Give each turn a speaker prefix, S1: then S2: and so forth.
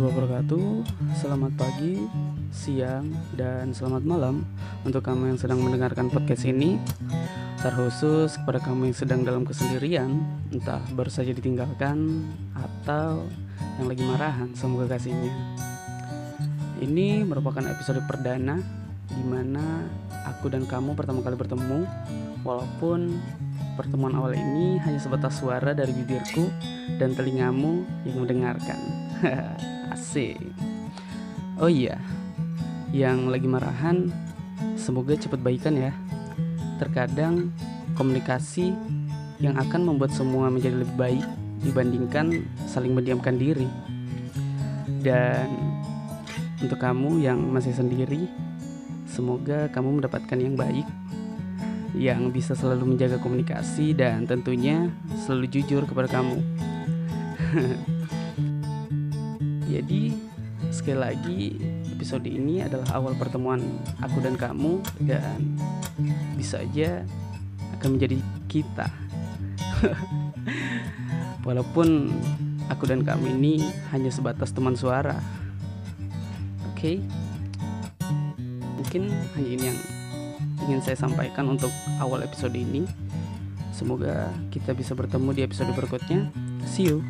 S1: wabarakatuh. Selamat pagi, siang, dan selamat malam Untuk kamu yang sedang mendengarkan podcast ini. Terkhusus kepada kamu yang sedang dalam kesendirian Entah baru saja ditinggalkan Atau yang lagi marahan Semoga kasihnya Ini merupakan episode perdana Di mana aku dan kamu pertama kali bertemu Walaupun pertemuan awal ini hanya sebatas suara dari bibirku dan telingamu yang mendengarkan. Asik. Oh iya, yang lagi marahan, semoga cepat baikan ya. Terkadang komunikasi yang akan membuat semua menjadi lebih baik dibandingkan saling mendiamkan diri. Dan untuk kamu yang masih sendiri, semoga kamu mendapatkan yang baik yang bisa selalu menjaga komunikasi dan tentunya selalu jujur kepada kamu. Jadi sekali lagi episode ini adalah awal pertemuan aku dan kamu dan bisa aja akan menjadi kita. Walaupun aku dan kamu ini hanya sebatas teman suara. Oke. Okay? Mungkin hanya ini yang ingin saya sampaikan untuk awal episode ini. Semoga kita bisa bertemu di episode berikutnya. See you.